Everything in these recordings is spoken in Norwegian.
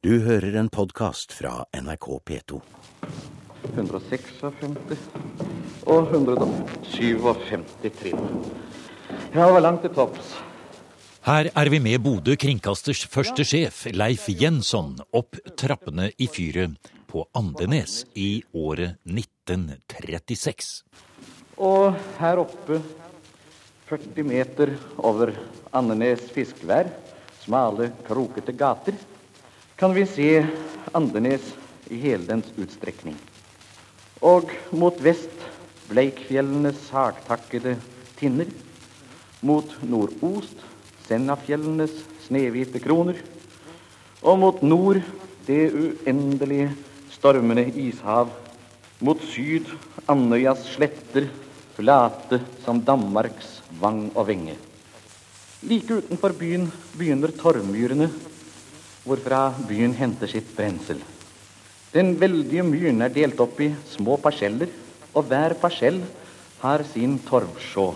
Du hører en podkast fra NRK P2. 156 og 157 trinn. Ja, det var langt til topps. Her er vi med Bodø kringkasters første sjef, Leif Jensson, opp trappene i fyret på Andenes i året 1936. Og her oppe, 40 meter over Andenes fiskevær, smale, krokete gater, kan vi se Andenes i hele dens utstrekning. Og mot vest Bleikfjellenes sagtakkede tinner. Mot nordost Sennafjellenes snehvite kroner. Og mot nord det uendelige stormende ishav. Mot syd Andøyas sletter, flate som Danmarks vang og venge. Like utenfor byen begynner Torvmyrene, hvorfra byen henter sitt brensel. Den veldige myren er delt opp i små parseller, og hver parsell har sin torvsjå.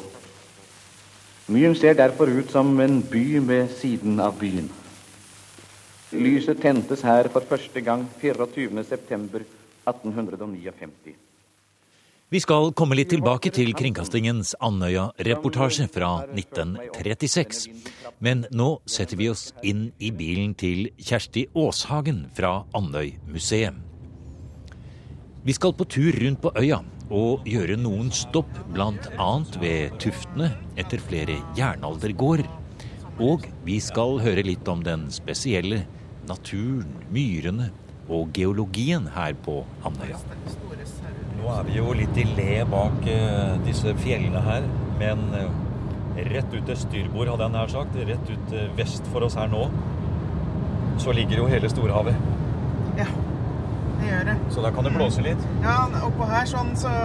Myren ser derfor ut som en by ved siden av byen. Lyset tentes her for første gang 24.9.1859. Vi skal komme litt tilbake til kringkastingens Andøya-reportasje fra 1936. Men nå setter vi oss inn i bilen til Kjersti Aashagen fra Andøy museum. Vi skal på tur rundt på øya og gjøre noen stopp, bl.a. ved Tuftene etter flere jernaldergårder. Og vi skal høre litt om den spesielle naturen, myrene og geologien her på Andøya. Nå er vi jo litt i le bak uh, disse fjellene her, men uh, rett ut til styrbord, hadde jeg nær sagt, rett ut uh, vest for oss her nå, så ligger jo hele storhavet. Ja, det gjør det. Så da kan det blåse litt? Ja, oppå her sånn så,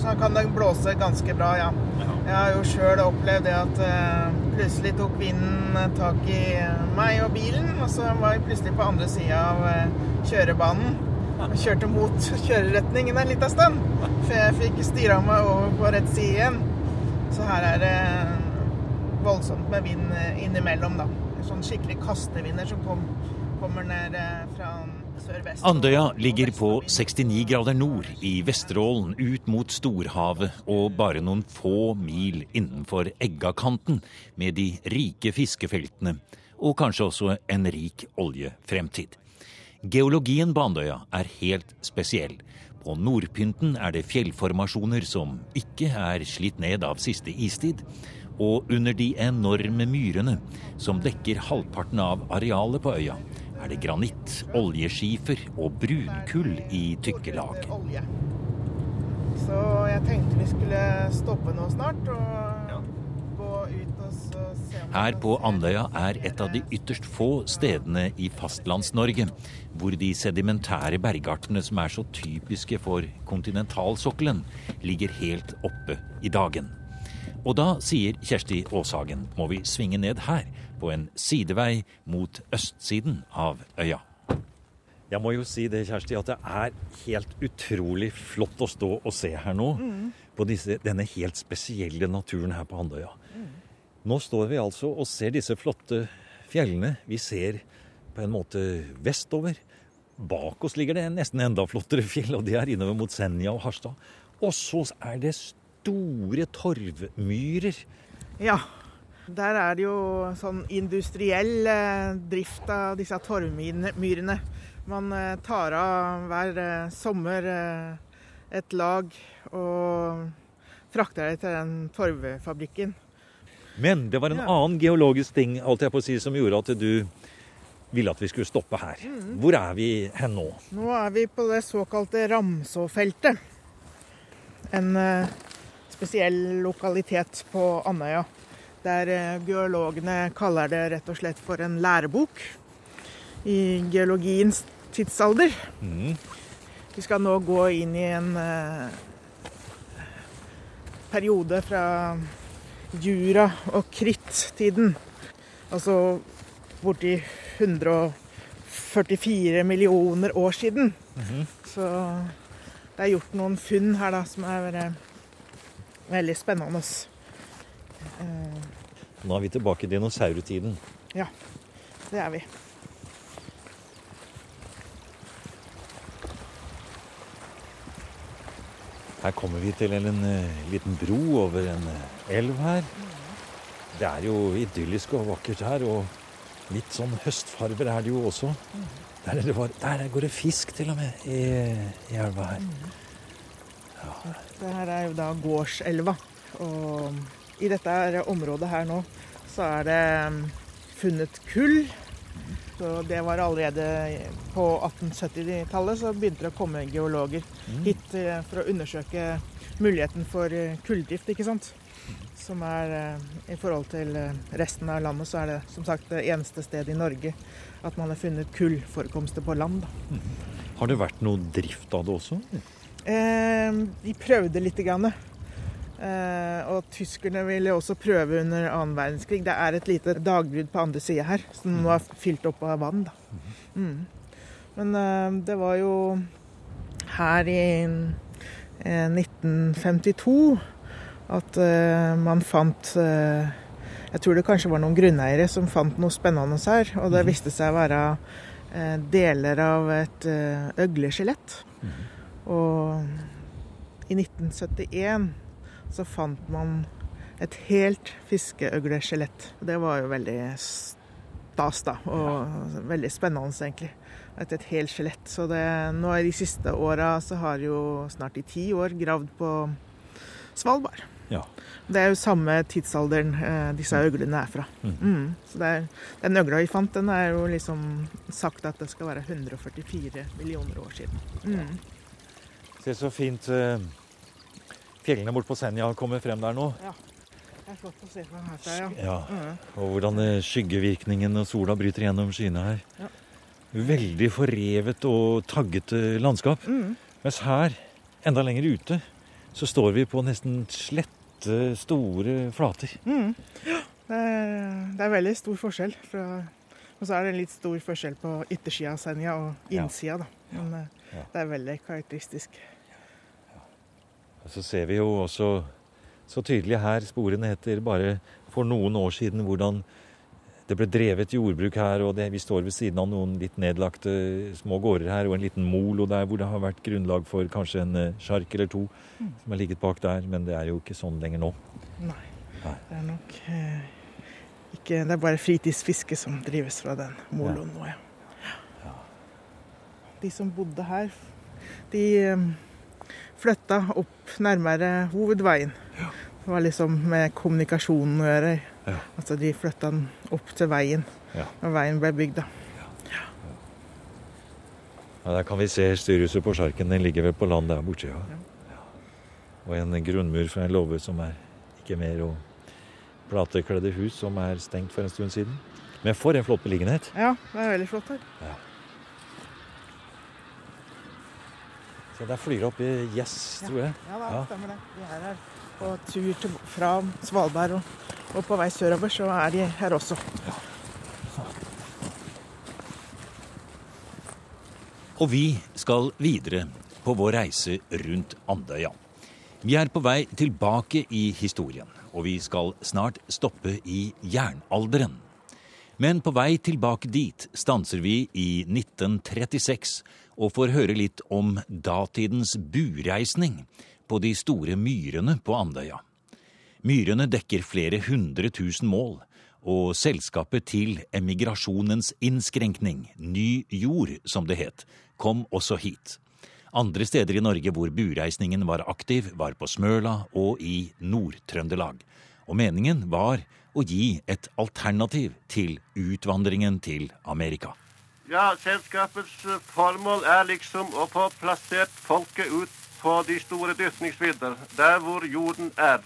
så kan det blåse ganske bra, ja. Jeg har jo sjøl opplevd det at uh, plutselig tok vinden tak i meg og bilen, og så var jeg plutselig på andre sida av uh, kjørebanen. Kjørte mot kjøreretningen en liten stund, før jeg fikk styra meg over på rett side igjen. Så her er det voldsomt med vind innimellom, da. Sånn skikkelig kastevinder som kom, kommer ned fra sør-vest. Andøya ligger på 69 grader nord i Vesterålen ut mot storhavet og bare noen få mil innenfor Eggakanten med de rike fiskefeltene og kanskje også en rik oljefremtid. Geologien på Andøya er helt spesiell. På nordpynten er det fjellformasjoner som ikke er slitt ned av siste istid. Og under de enorme myrene som dekker halvparten av arealet på øya, er det granitt, oljeskifer og brunkull i tykke lag. Så jeg tenkte vi skulle stoppe nå snart og gå ut og Her på Andøya er et av de ytterst få stedene i Fastlands-Norge hvor de sedimentære bergartene som er så typiske for kontinentalsokkelen, ligger helt oppe i dagen. Og da, sier Kjersti Aashagen, må vi svinge ned her, på en sidevei mot østsiden av øya. Jeg må jo si det, Kjersti, at det er helt utrolig flott å stå og se her nå. På disse, denne helt spesielle naturen her på Andøya. Nå står vi altså og ser disse flotte fjellene. Vi ser på en måte vestover. Bak oss ligger det nesten enda flottere fjell, og det er innover mot Senja og Harstad. Og så er det store torvmyrer. Ja. Der er det jo sånn industriell eh, drift av disse torvmyrene. Man eh, tar av hver eh, sommer et lag og frakter det til den torvfabrikken. Men det var en Ja. annen geologisk ting alt jeg på å si, som gjorde at du ville at vi skulle stoppe her. Hvor er vi hen nå? Nå er vi på det såkalte Ramsåfeltet. En eh, spesiell lokalitet på Andøya. Der eh, geologene kaller det rett og slett for en lærebok i geologiens tidsalder. Vi skal nå gå inn i en eh, periode fra jura- og krittiden. Altså borti 144 millioner år siden. Så det er gjort noen funn her da, som er veldig spennende. Eh, Nå er vi tilbake i dinosaurtiden. ja, det er vi. Her kommer vi til en, uh, liten bro over en uh, elv her. Det er jo idyllisk og vakkert her, og litt sånn høstfarver er det jo også. Der, det var, der går det fisk til og med i, i elva her. Ja. Det her er jo da Gårdselva. Og i dette området her nå så er det um, funnet kull. Så det var allerede på 1870-tallet så begynte det å komme geologer hit eh, for å undersøke muligheten for eh, kulldrift, ikke sant. Som er eh, I forhold til resten av landet så er det som sagt det eneste stedet i Norge at man har funnet kullforekomster på land. Mm. Har det vært noe drift av det også? Eh, de prøvde lite grann. Eh, og tyskerne ville også prøve under annen verdenskrig. Det er et lite dagbrudd på andre sida her, som nå er fylt opp av vann. Mm. Men eh, det var jo her i eh, 1952 at eh, man fant eh, Jeg tror det kanskje var noen grunneiere som fant noe spennende her. Og det viste seg å være deler av et øgleskjelett. Og i 1971 så fant man et helt fiskeøgleskjelett. Det var jo veldig stas, da. Og ja. veldig spennende, egentlig. Et, et helt skjelett. Så det, nå i de siste åra så har jo snart i ti år gravd på Svalbard. Ja. Det er jo samme tidsalderen eh, disse øglene er fra. Mm. Mm. Så er, Den øgla vi fant, den er jo liksom sagt at det skal være 144 millioner år siden. Mm. Se så fint uh fjellene bort på Senja kommer frem der nå. Ja. Det er flott å se fra her ja. ja. Og hvordan eh, skyggevirkningen og sola bryter gjennom skyene her. Ja. Veldig forrevet og taggete landskap. Mm. Mens her, enda lenger ute, så står vi på nesten slette, store flater. Mm. Ja, det er, det er, veldig stor forskjell. Fra, og så er det litt stor forskjell på yttersida av Senja og innsida. Da. Men eh, det er veldig karakteristisk. Så ser vi jo også så tydelig her sporene etter bare for noen år siden hvordan det ble drevet jordbruk her, og det, vi står ved siden av noen litt nedlagte små gårder her, og en liten molo der hvor det har vært grunnlag for kanskje en uh, sjark eller to mm. som har ligget bak der, men det er jo ikke sånn lenger nå. Nei. Nei. Det er nok eh, ikke Det er bare fritidsfiske som drives fra den moloen ja. nå, ja. ja. De som bodde her, de um, flytta opp nærmere hovedveien. Ja. Det var liksom med kommunikasjonen å gjøre. Ja. Altså de flytta den opp til veien ja. når veien ble bygd. Ja. Der kan vi se styrehuset på Sjarken. Den ligger vel på land der borte. Ja. Og en grunnmur fra en låve som er ikke mer, og platekledde hus som er stengt for en stund siden. Men for en flott beliggenhet. Ja, det er veldig flott her. Ja. Så der flyr det opp i Gjess, tror jeg. Ja, da stemmer det. De er her på tur til, fra Svalbard og, og, på vei sørover, så er de her også. Ja. Og vi skal videre på vår reise rundt Andøya. Vi er på vei tilbake i historien, og vi skal snart stoppe i jernalderen. Men på vei tilbake dit stanser vi i 1936 og får høre litt om datidens bureisning på de store myrene på Andøya. Myrene dekker flere hundre tusen mål, og selskapet til emigrasjonens innskrenkning, Ny Jord som det het, kom også hit. Andre steder i Norge hvor bureisningen var aktiv, var på Smøla og i Nord-Trøndelag. Og meningen var å gi et alternativ til utvandringen til Amerika. Ja, selskapets eh, formål er liksom å få plassert folket ut på de store dyrkningsvidder, der hvor jorden er.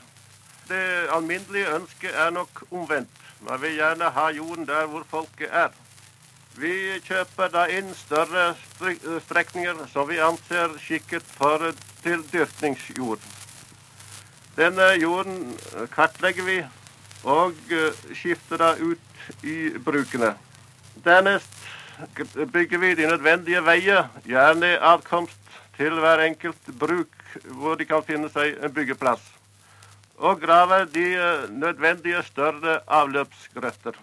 Det alminnelige ønsket er nok omvendt. Man vil gjerne ha jorden der hvor folket er. Vi kjøper da inn større eh, strekninger som vi anser skikket for eh, til dyrkningsjord. Denne jorden kartlegger vi og skifter det ut i brukene. Dernest bygger vi de nødvendige veier, gjerne adkomst til hver enkelt bruk hvor de kan finne seg en byggeplass. Og graver de eh, nødvendige større avløpsgrøtter.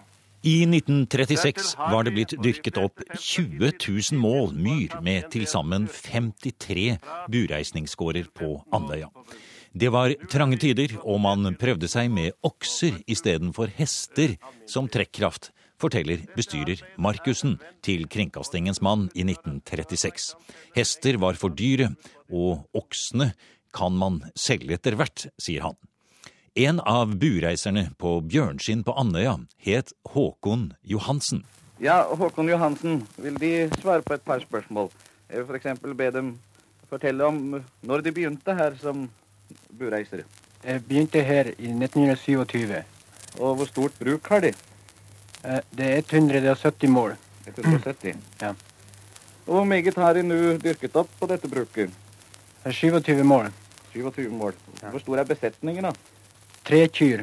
I 1936 var det blitt dyrket opp 20 000 mål myr med til sammen 53 bureisningsgårder på Andøya. Det var trange tider, og man prøvde seg med okser istedenfor hester som trekkraft, forteller bestyrer Markussen til Kringkastingens mann i 1936. Hester var for dyre, og oksene kan man selge etter hvert, sier han. En av bureiserne på Bjørnskinn på Andøya het Håkon Johansen. Ja, Håkon Johansen, vil De svare på et par spørsmål? F.eks. be dem fortelle om når de begynte her som bureiser. Jeg begynte her i 1927. Og hvor stort bruk har de? Eh, Det er 170 mål. 170. Ja. Og hvor meget har de nå dyrket opp på dette bruket? Det er 27 mål. 27 mål. Hvor stor er besetningen, da? Tre kyr.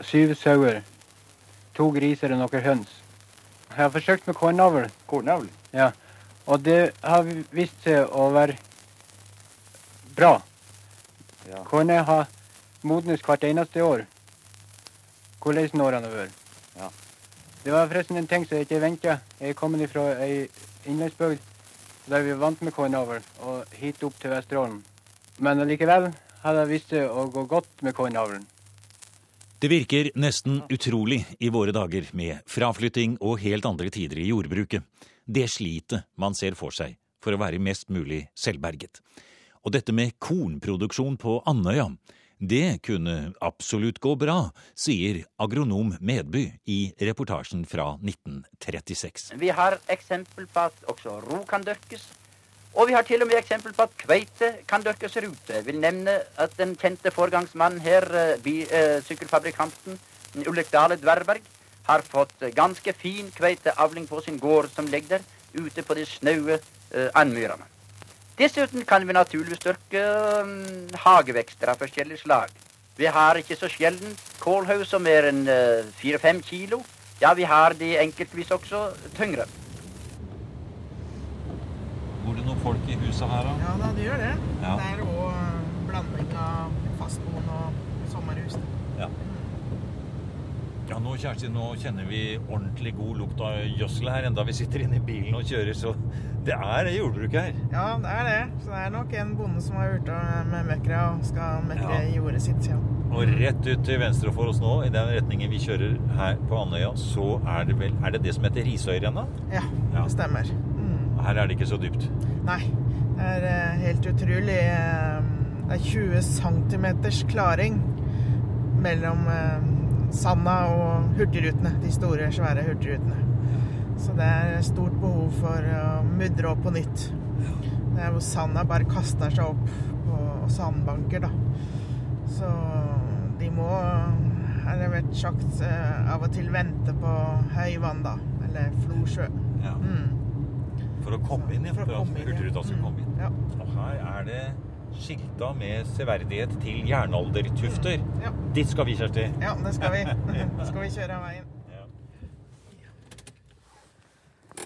Syv sauer. To griser og noen høns. Jeg har forsøkt med kornavl, Kornavl? ja. og det har vist seg å være bra. Ja. Kornet har modnes hvert eneste år. Hvordan årene har vært. Ja. Det var forresten en ting som jeg ikke venta. Jeg er kommet fra ei innlandsbygd der vi er vant med kornavl, og hit opp til Vesterålen. Men allikevel har det vist seg å gå godt med kornavlen. Det virker nesten utrolig i våre dager med fraflytting og helt andre tider i jordbruket. Det slitet man ser for seg for å være mest mulig selvberget. Og dette med kornproduksjon på Andøya, det kunne absolutt gå bra, sier agronom Medby i reportasjen fra 1936. Vi har eksempel på at også ro kan dyrkes. Og vi har til og med eksempel på at kveite kan dyrkes rute. Jeg vil nevne at den kjente foregangsmannen her, by, eh, sykkelfabrikanten Ulrik Dale Dverberg, har fått eh, ganske fin kveiteavling på sin gård som ligger der ute på de snaue eh, andmyrene. Dessuten kan vi naturligvis dyrke mm, hagevekster av forskjellig slag. Vi har ikke så sjelden kålhaug som er en eh, fire-fem kilo. Ja, vi har de enkeltvis også tyngre. Bor det noen folk i huset her, da? Ja da, det gjør det. Ja. Det er òg blanding av fastboende og sommerhus. Ja. Ja, nå, Kjersti, nå kjenner vi ordentlig god lukt av gjødsel her, enda vi sitter inne i bilen og kjører, så det er jordbruk her. Ja, det er det. Så det er nok en bonde som har gjort med møkkere og skal møkre Ja. jordet sitt. Ja. Og rett ut til venstre for oss nå, i den retningen vi kjører her på Andøya, så er det vel Er det det som heter Risøyrenna? ja, Ja. det stemmer. Mm. Her er det ikke så dypt. Nei, det er eh, helt utrolig. eh, Det er 20 cm klaring mellom eh, Sanda og Hurtigrutene. De store, svære Hurtigrutene. Så det er stort behov for å mudre opp på nytt. Det er hvor sanda bare kaster seg opp på sandbanker, da. Så de må, har det vært sagt, eh, av og til vente på høyvann, da. Eller Flosjø. Ja. Mm. For å komme inn, ja. For For at. Hurtigruta skal Mm. komme inn. Ja. Og her er det skilta med severdighet til jernaldertufter. Ja. Dit skal vi, Kjersti. Ja, det skal vi. skal vi kjøre av veien. Ja.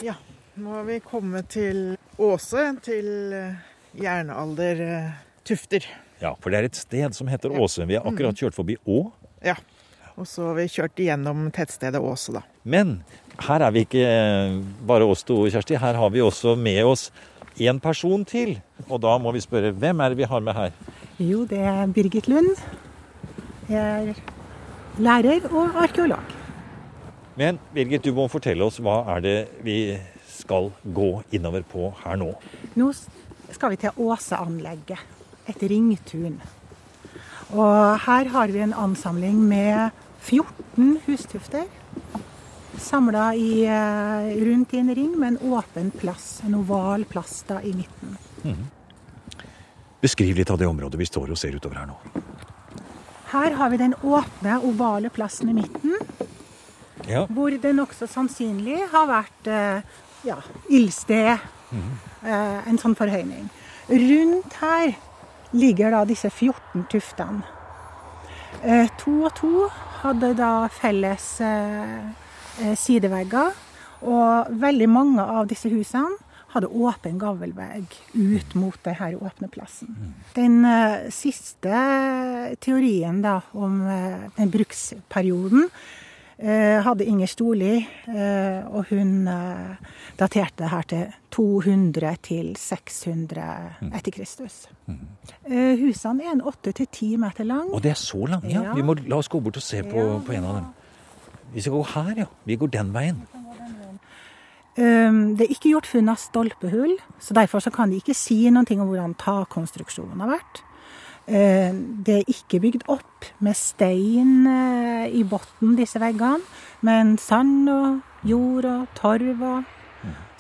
Ja, nå har vi kommet til Åse, til eh, jernaldertufter. Ja, for det er et sted som heter Åse. Vi har akkurat kjørt forbi Å. Ja. Og så har vi kjørt igjennom tettstedet Åse, da. Men her er vi ikke bare oss to, Kjersti. Her har vi også med oss en person til. Og da må vi spørre, hvem er det vi har med her? Jo, det er Birgit Lund. Jeg er lærer og arkeolog. Men Birgit, du må fortelle oss hva er det vi skal gå innover på her nå? Nå skal vi til Åseanlegget, et ringtun. Og her har vi en ansamling med 14 hustufter. Samla rundt i en ring med en åpen plass, en oval plass da i midten. Beskriv litt av det området vi står og ser utover her nå. Her har vi den åpne, ovale plassen i midten. Ja, hvor det nokså sannsynlig har vært eh, ja, ildsted, eh, en sånn forhøyning. Rundt her ligger da disse 14 tuftene. Eh, to og to hadde da felles eh, sidevegger, og veldig mange av disse husene hadde åpen gavelvegg ut mot denne åpne plassen. Den siste teorien da om den bruksperioden hadde Inger Storli, eh, og hun eh, daterte det her til 200 til 600 etter Kristus. Eh, husene er en åtte til ti meter lang. Og det er så lange, ja. Ja. Vi må la oss gå bort og se på, Ja, på en av dem. Vi skal gå her, ja. Vi går den veien. Um, det er ikke gjort funn av stolpehull, så derfor så kan de ikke si noe om hvordan takkonstruksjonen har vært. Eh, Det er ikke bygd opp med stein eh, i bunnen, disse veggene, men sand og jord og torv og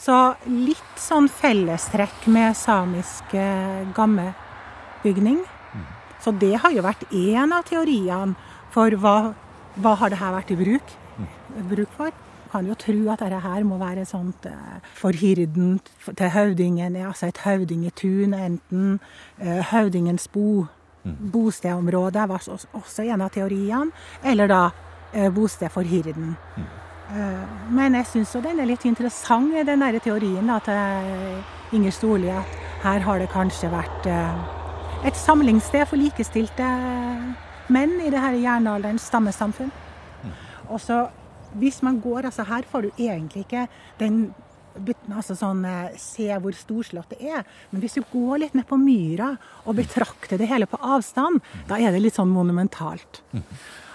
Så litt sånn fellestrekk med samisk eh, gammebygning. Så det har jo vært én av teoriene for hva, hva har det her vært i bruk, bruk for. Kan jo tro at dette her må være sånt eh, for hirden til høvdingen, altså et høvdingetun, enten eh, høvdingens bo, bostedområde var også, en av teoriene, eller da eh, bosted for hirden. Eh, Men jeg syns den er litt interessant, den der teorien da, til Inger Storli, at her har det kanskje vært et samlingssted for likestilte menn i det her jernalderens stammesamfunn. Og så hvis man går, altså her får du egentlig ikke den altså sånn, eh, se hvor storslått det er. Men hvis du går litt ned på myra og betrakter det hele på avstand, da er det litt sånn monumentalt.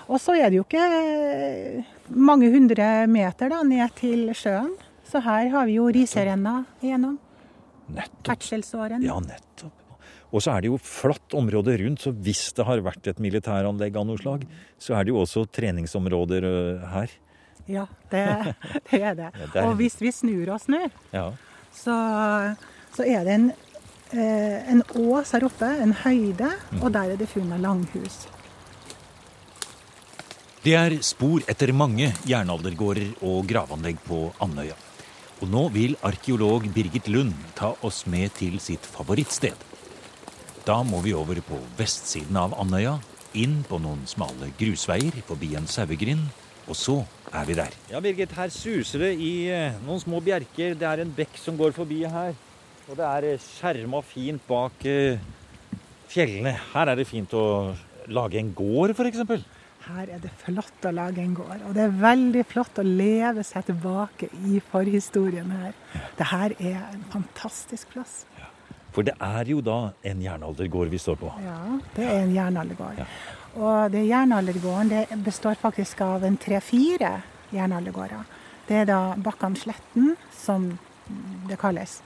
Og så er det jo ikke eh, mange hundre meter da, ned til sjøen. Så her har vi jo riserenna igjennom. Nettopp. Ferdselsåren. Ja, nettopp. Og så er det jo flatt område rundt, så hvis det har vært et militæranlegg av noe slag, så er det jo også treningsområder her. Ja, det, det er det. Ja, det er- Og hvis vi snur oss nå, Ja. så, så er det en, eh, en ås her oppe, en høyde, og der er det funnet langhus. Det er spor etter mange jernaldergårder og gravanlegg på Andøya. Og nå vil arkeolog Birgit Lund ta oss med til sitt favorittsted. Da må vi over på vestsiden av Andøya, inn på noen smale grusveier forbi en sauegrind, og så er vi der. Ja, Birgit, her suser det i eh, noen små bjerker. Det er en bekk som går forbi her. Og det er eh, skjerma fint bak eh, fjellene. Her er det fint å lage en gård, f.eks. Her er det flott å lage en gård, og det er veldig flott å leve seg tilbake i forhistorien her. Det her er en fantastisk plass. For det er jo da en jernaldergård vi står på. Ja, det er en jernaldergård. Og det jernaldergården det består faktisk av en tre-fire jernaldergårder. Det er da Bakkansletten, som det kalles.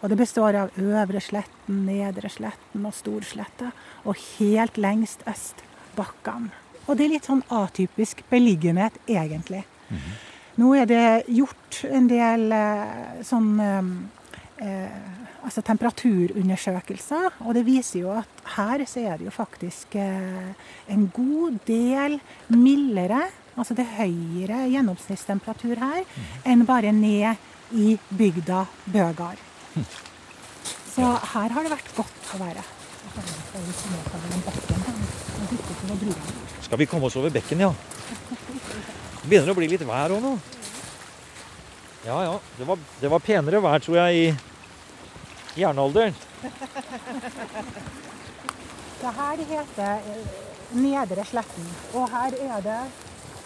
Og det består av Øvre Sletten, Nedre Sletten og Storsletta. Og helt lengst øst Bakkan. Og det er litt sånn atypisk beliggenhet, egentlig. Nå er det gjort en del eh, sånn eh, eh, altså temperaturundersøkelser, og det viser jo at her så er det jo faktisk eh, en god del mildere, altså det er høyere gjennomsnittstemperatur her, enn bare ned i bygda Bøgard. Så her har det vært godt å være. Skal vi komme oss over bekken, ja? Det begynner å bli litt vær òg nå. Ja ja. Det var, det var penere vær, tror jeg, i jernalderen. Det her heter eh, Nedre Sletten, og her er det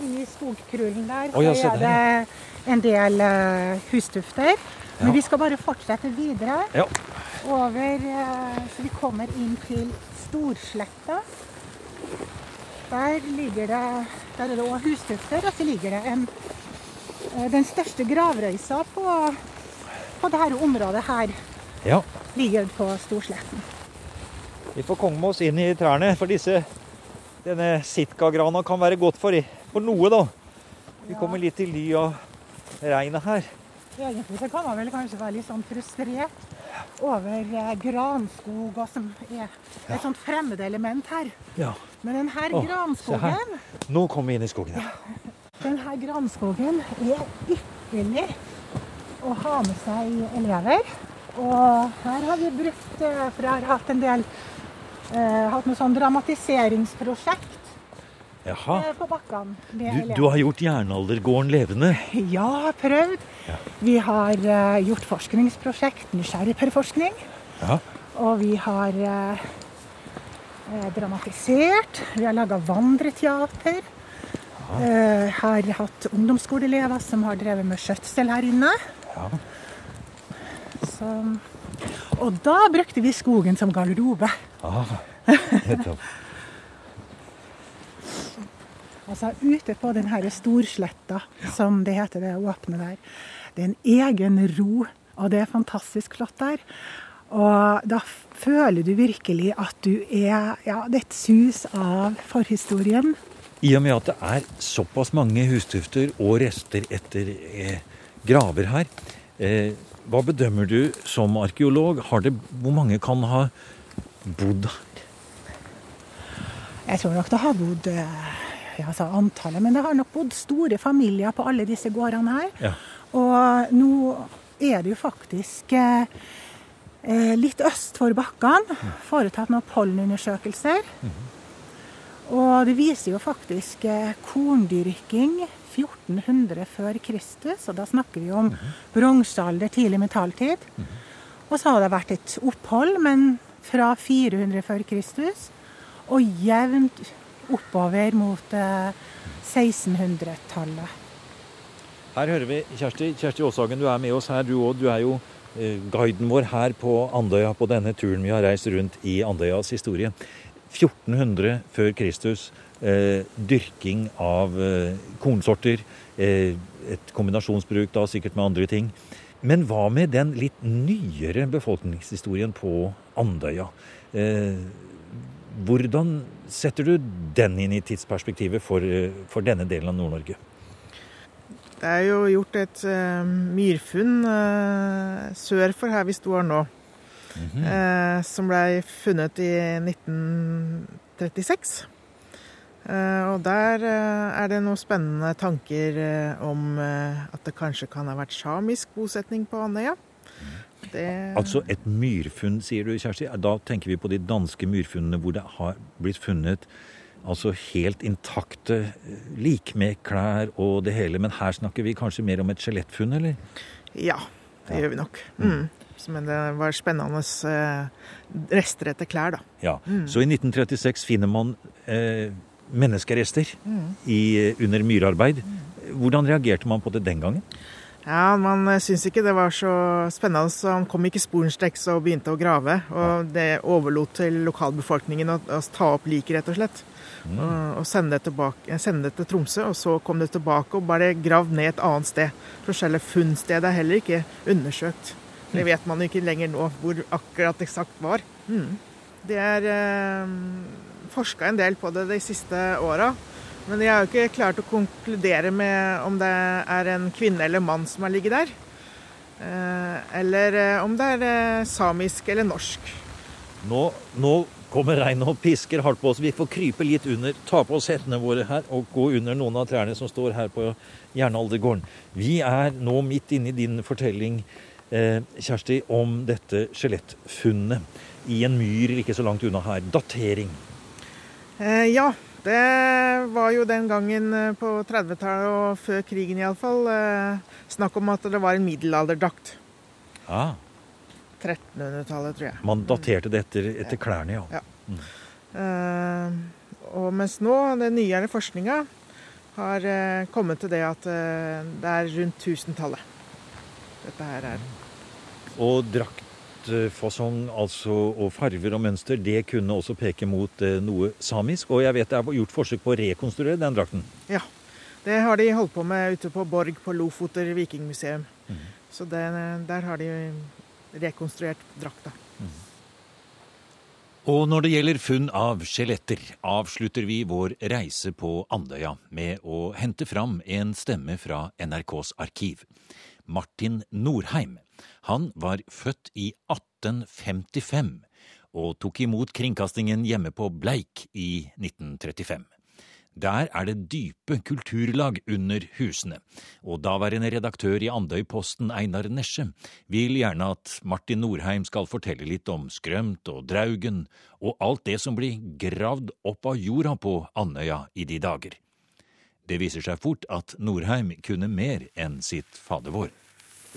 i skogkrullen der oh, ja, er det en del eh, hustufter. Men Ja. vi skal bare fortsette videre Ja. over eh, Så vi kommer inn til Storsletta. Der ligger det Der er det òg hustufter, og så ligger det en Den største gravrøysa på, på dette området her ja. ligger på Storsletten. Vi får komme oss inn i trærne, for disse denne sitkagrana kan være godt for, for noe, da. Vi kommer litt i ly av regnet her. Egentlig så kan man vel kanskje være litt sånn frustrert over eh, granskog og som er et sånt fremmedelement her. Ja. Men denne Åh, granskogen her. Nå kommer vi inn i skogen. Ja. denne granskogen er ypperlig å ha med seg elever. Og her har vi brukt, eh, for jeg har hatt en del eh, hatt noe sånn dramatiseringsprosjekt Jaha. eh, på bakkene. Du, du har gjort jernaldergården levende. Ja, prøvd. Vi har eh, gjort forskningsprosjekt, nysgjerrigperforskning. Ja. Og vi har eh, dramatisert. Vi har laga vandreteater. Uh, har hatt ungdomsskoleelever som har drevet med skjøtsel her inne. Ja. Så, og da brukte vi skogen som garderobe. Ah, nettopp. Altså ute på den her storsletta, som det heter det åpne der. Det er en egen ro, og det er fantastisk flott der. Og da føler du virkelig at du er Ja, det er et sus av forhistorien. I og med at det er såpass mange hustufter og rester etter eh, graver her, eh, hva bedømmer du som arkeolog? Har det, hvor mange kan ha bodd her? Jeg tror nok det har bodd eh, ja, altså antallet, men det har nok bodd store familier på alle disse gårdene her. Ja. Og nå er det jo faktisk eh, eh, litt øst for bakkene foretatt noen pollenundersøkelser. Og det viser jo faktisk eh, korndyrking 1400 før Kristus, og da snakker vi om bronsealder, tidlig metalltid. Og så har det vært et opphold, men fra 400 før Kristus og jevnt oppover mot eh, 1600-tallet. Her hører vi Kjersti. Kjersti Aashagen, du er med oss her, du òg. Du er jo eh, guiden vår her på Andøya på denne turen vi har reist rundt i Andøyas historie. 1400 før Kristus. Eh, dyrking av eh, kornsorter. Eh, et kombinasjonsbruk da, sikkert med andre ting. Men hva med den litt nyere befolkningshistorien på Andøya? Eh, hvordan setter du den inn i tidsperspektivet for, for denne delen av Nord-Norge? Det er jo gjort et uh, myrfunn uh, sør for her vi står nå. eh, som blei funnet i 1936. Eh, og der eh, er det noen spennende tanker eh, om at det kanskje kan ha vært samisk bosetning på Andøya. Det, Altså et myrfunn, sier du, Kjersti. Da tenker vi på de danske myrfunnene hvor det har blitt funnet altså helt intakte lik med klær og det hele. Men her snakker vi kanskje mer om et skjelettfunn, eller? ja, det gjør vi nok. Mm. Men det var spennende rester etter klær, da. Ja. Så i 1936 finner man eh, menneskerester i, eh, under myrarbeid. Hvordan reagerte man på det den gangen? Ja, Man eh, syntes ikke det var så spennende, så han kom ikke sporenstreks og begynte å grave. Og det overlot til lokalbefolkningen å, å ta opp liket, rett og slett. Og, og sende, det tilbake, eh, sende det til Tromsø, og så kom det tilbake og bare gravd ned et annet sted. For selve funnstedet er heller ikke undersøkt. Det vet man jo ikke lenger nå hvor akkurat eksakt var. Mm. Det er eh, forska en del på det de siste åra. Men de har jo ikke klart å konkludere med om det er en kvinne eller mann som har ligget der. Eh, eller eh, om det er eh, samisk eller norsk. Nå, nå kommer regnet og pisker hardt på oss. Vi får krype litt under, ta på oss hettene våre her og gå under noen av trærne som står her på jernaldergården. Vi er nå midt inne i din fortelling, Kjersti, om dette skjelettfunnet i en myr ikke så langt unna her. Datering. Eh, ja, det var jo den gangen eh, på 30-tallet og før krigen iallfall eh, snakk om at det var en middelalderdrakt. Ah, 1300-tallet, tror jeg. man daterte det etter, etter klærne, ja. Ja. Eh, og mens nå, den nyere forskninga har eh, kommet til det at eh, det er rundt 1000-tallet. Dette her er Og draktfasong, altså, og farver og mønster, det kunne også peke mot eh, noe samisk. Og jeg vet det er gjort forsøk på å rekonstruere den drakten. Ja. Det har de holdt på med ute på Borg på Lofoter vikingmuseum. Så det, der har de rekonstruert drakta. Og når det gjelder funn av skjeletter, avslutter vi vår reise på Andøya med å hente fram en stemme fra NRKs arkiv. Martin Norheim. Han var født i 1855 og tok imot kringkastingen hjemme på Bleik i 1935. Der er det dype kulturlag under husene, og daværende redaktør i Andøyposten, Einar Nesje, vil gjerne at Martin Norheim skal fortelle litt om Skrømt og Draugen, og alt det som blir gravd opp av jorda på Andøya i de dager. Det viser seg fort at Norheim kunne mer enn sitt fadervår.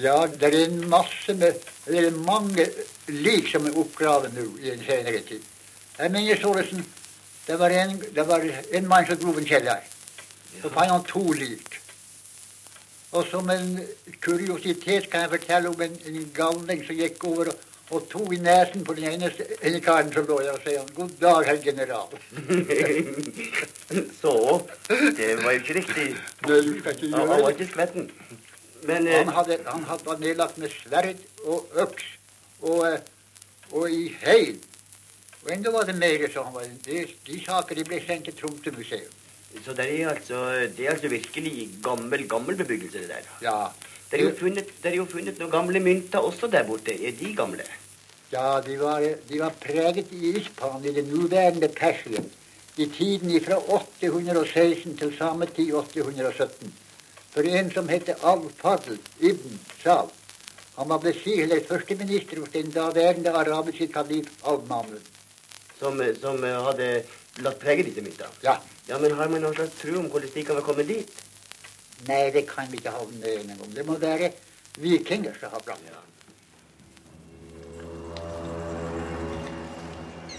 Ja, det er en masse med Det er mange lik som er oppgravet nå i den senere tid. Jeg minnes Thoresen. Det var en, det var en mann som dro en kjeller. Så fant han to lik. Og som en kuriositet kan jeg fortelle om en, en galning som gikk over og, og tok i nesen på den ene, ene karen som lå der, og sier han 'God dag, herr general'. Så Det var jo ikke riktig. Nei, du skal ikke Han, han var ikke skvetten. Men eh, Han hadde, han hadde vært nedlagt med sverd og øks og, eh, og i heil. Og enda var det mer så han var De, de saker de ble sendt til Tromsø museum. Så det er altså, det er altså virkelig gammel, gammel bebyggelse, det der. Ja. Det er funnet, det er jo funnet noen gamle mynter også der borte. Er de gamle? Ja, de var, de var preget i Ispan, i det nåværende Persien, i tiden fra 816 til samme tid 817. For en som het Al-Fadl ibn Sal. Han var besieglet førsteminister hos den daværende arabiske kalif Al-Mamun. Som, som eh, hadde latt prege disse myntene? Ja. Ja, Men har man noen slags tro om hvordan de kan være kommet dit? Nei, det kan vi ikke ha en mening om. Det må være vikinger som har brakt det.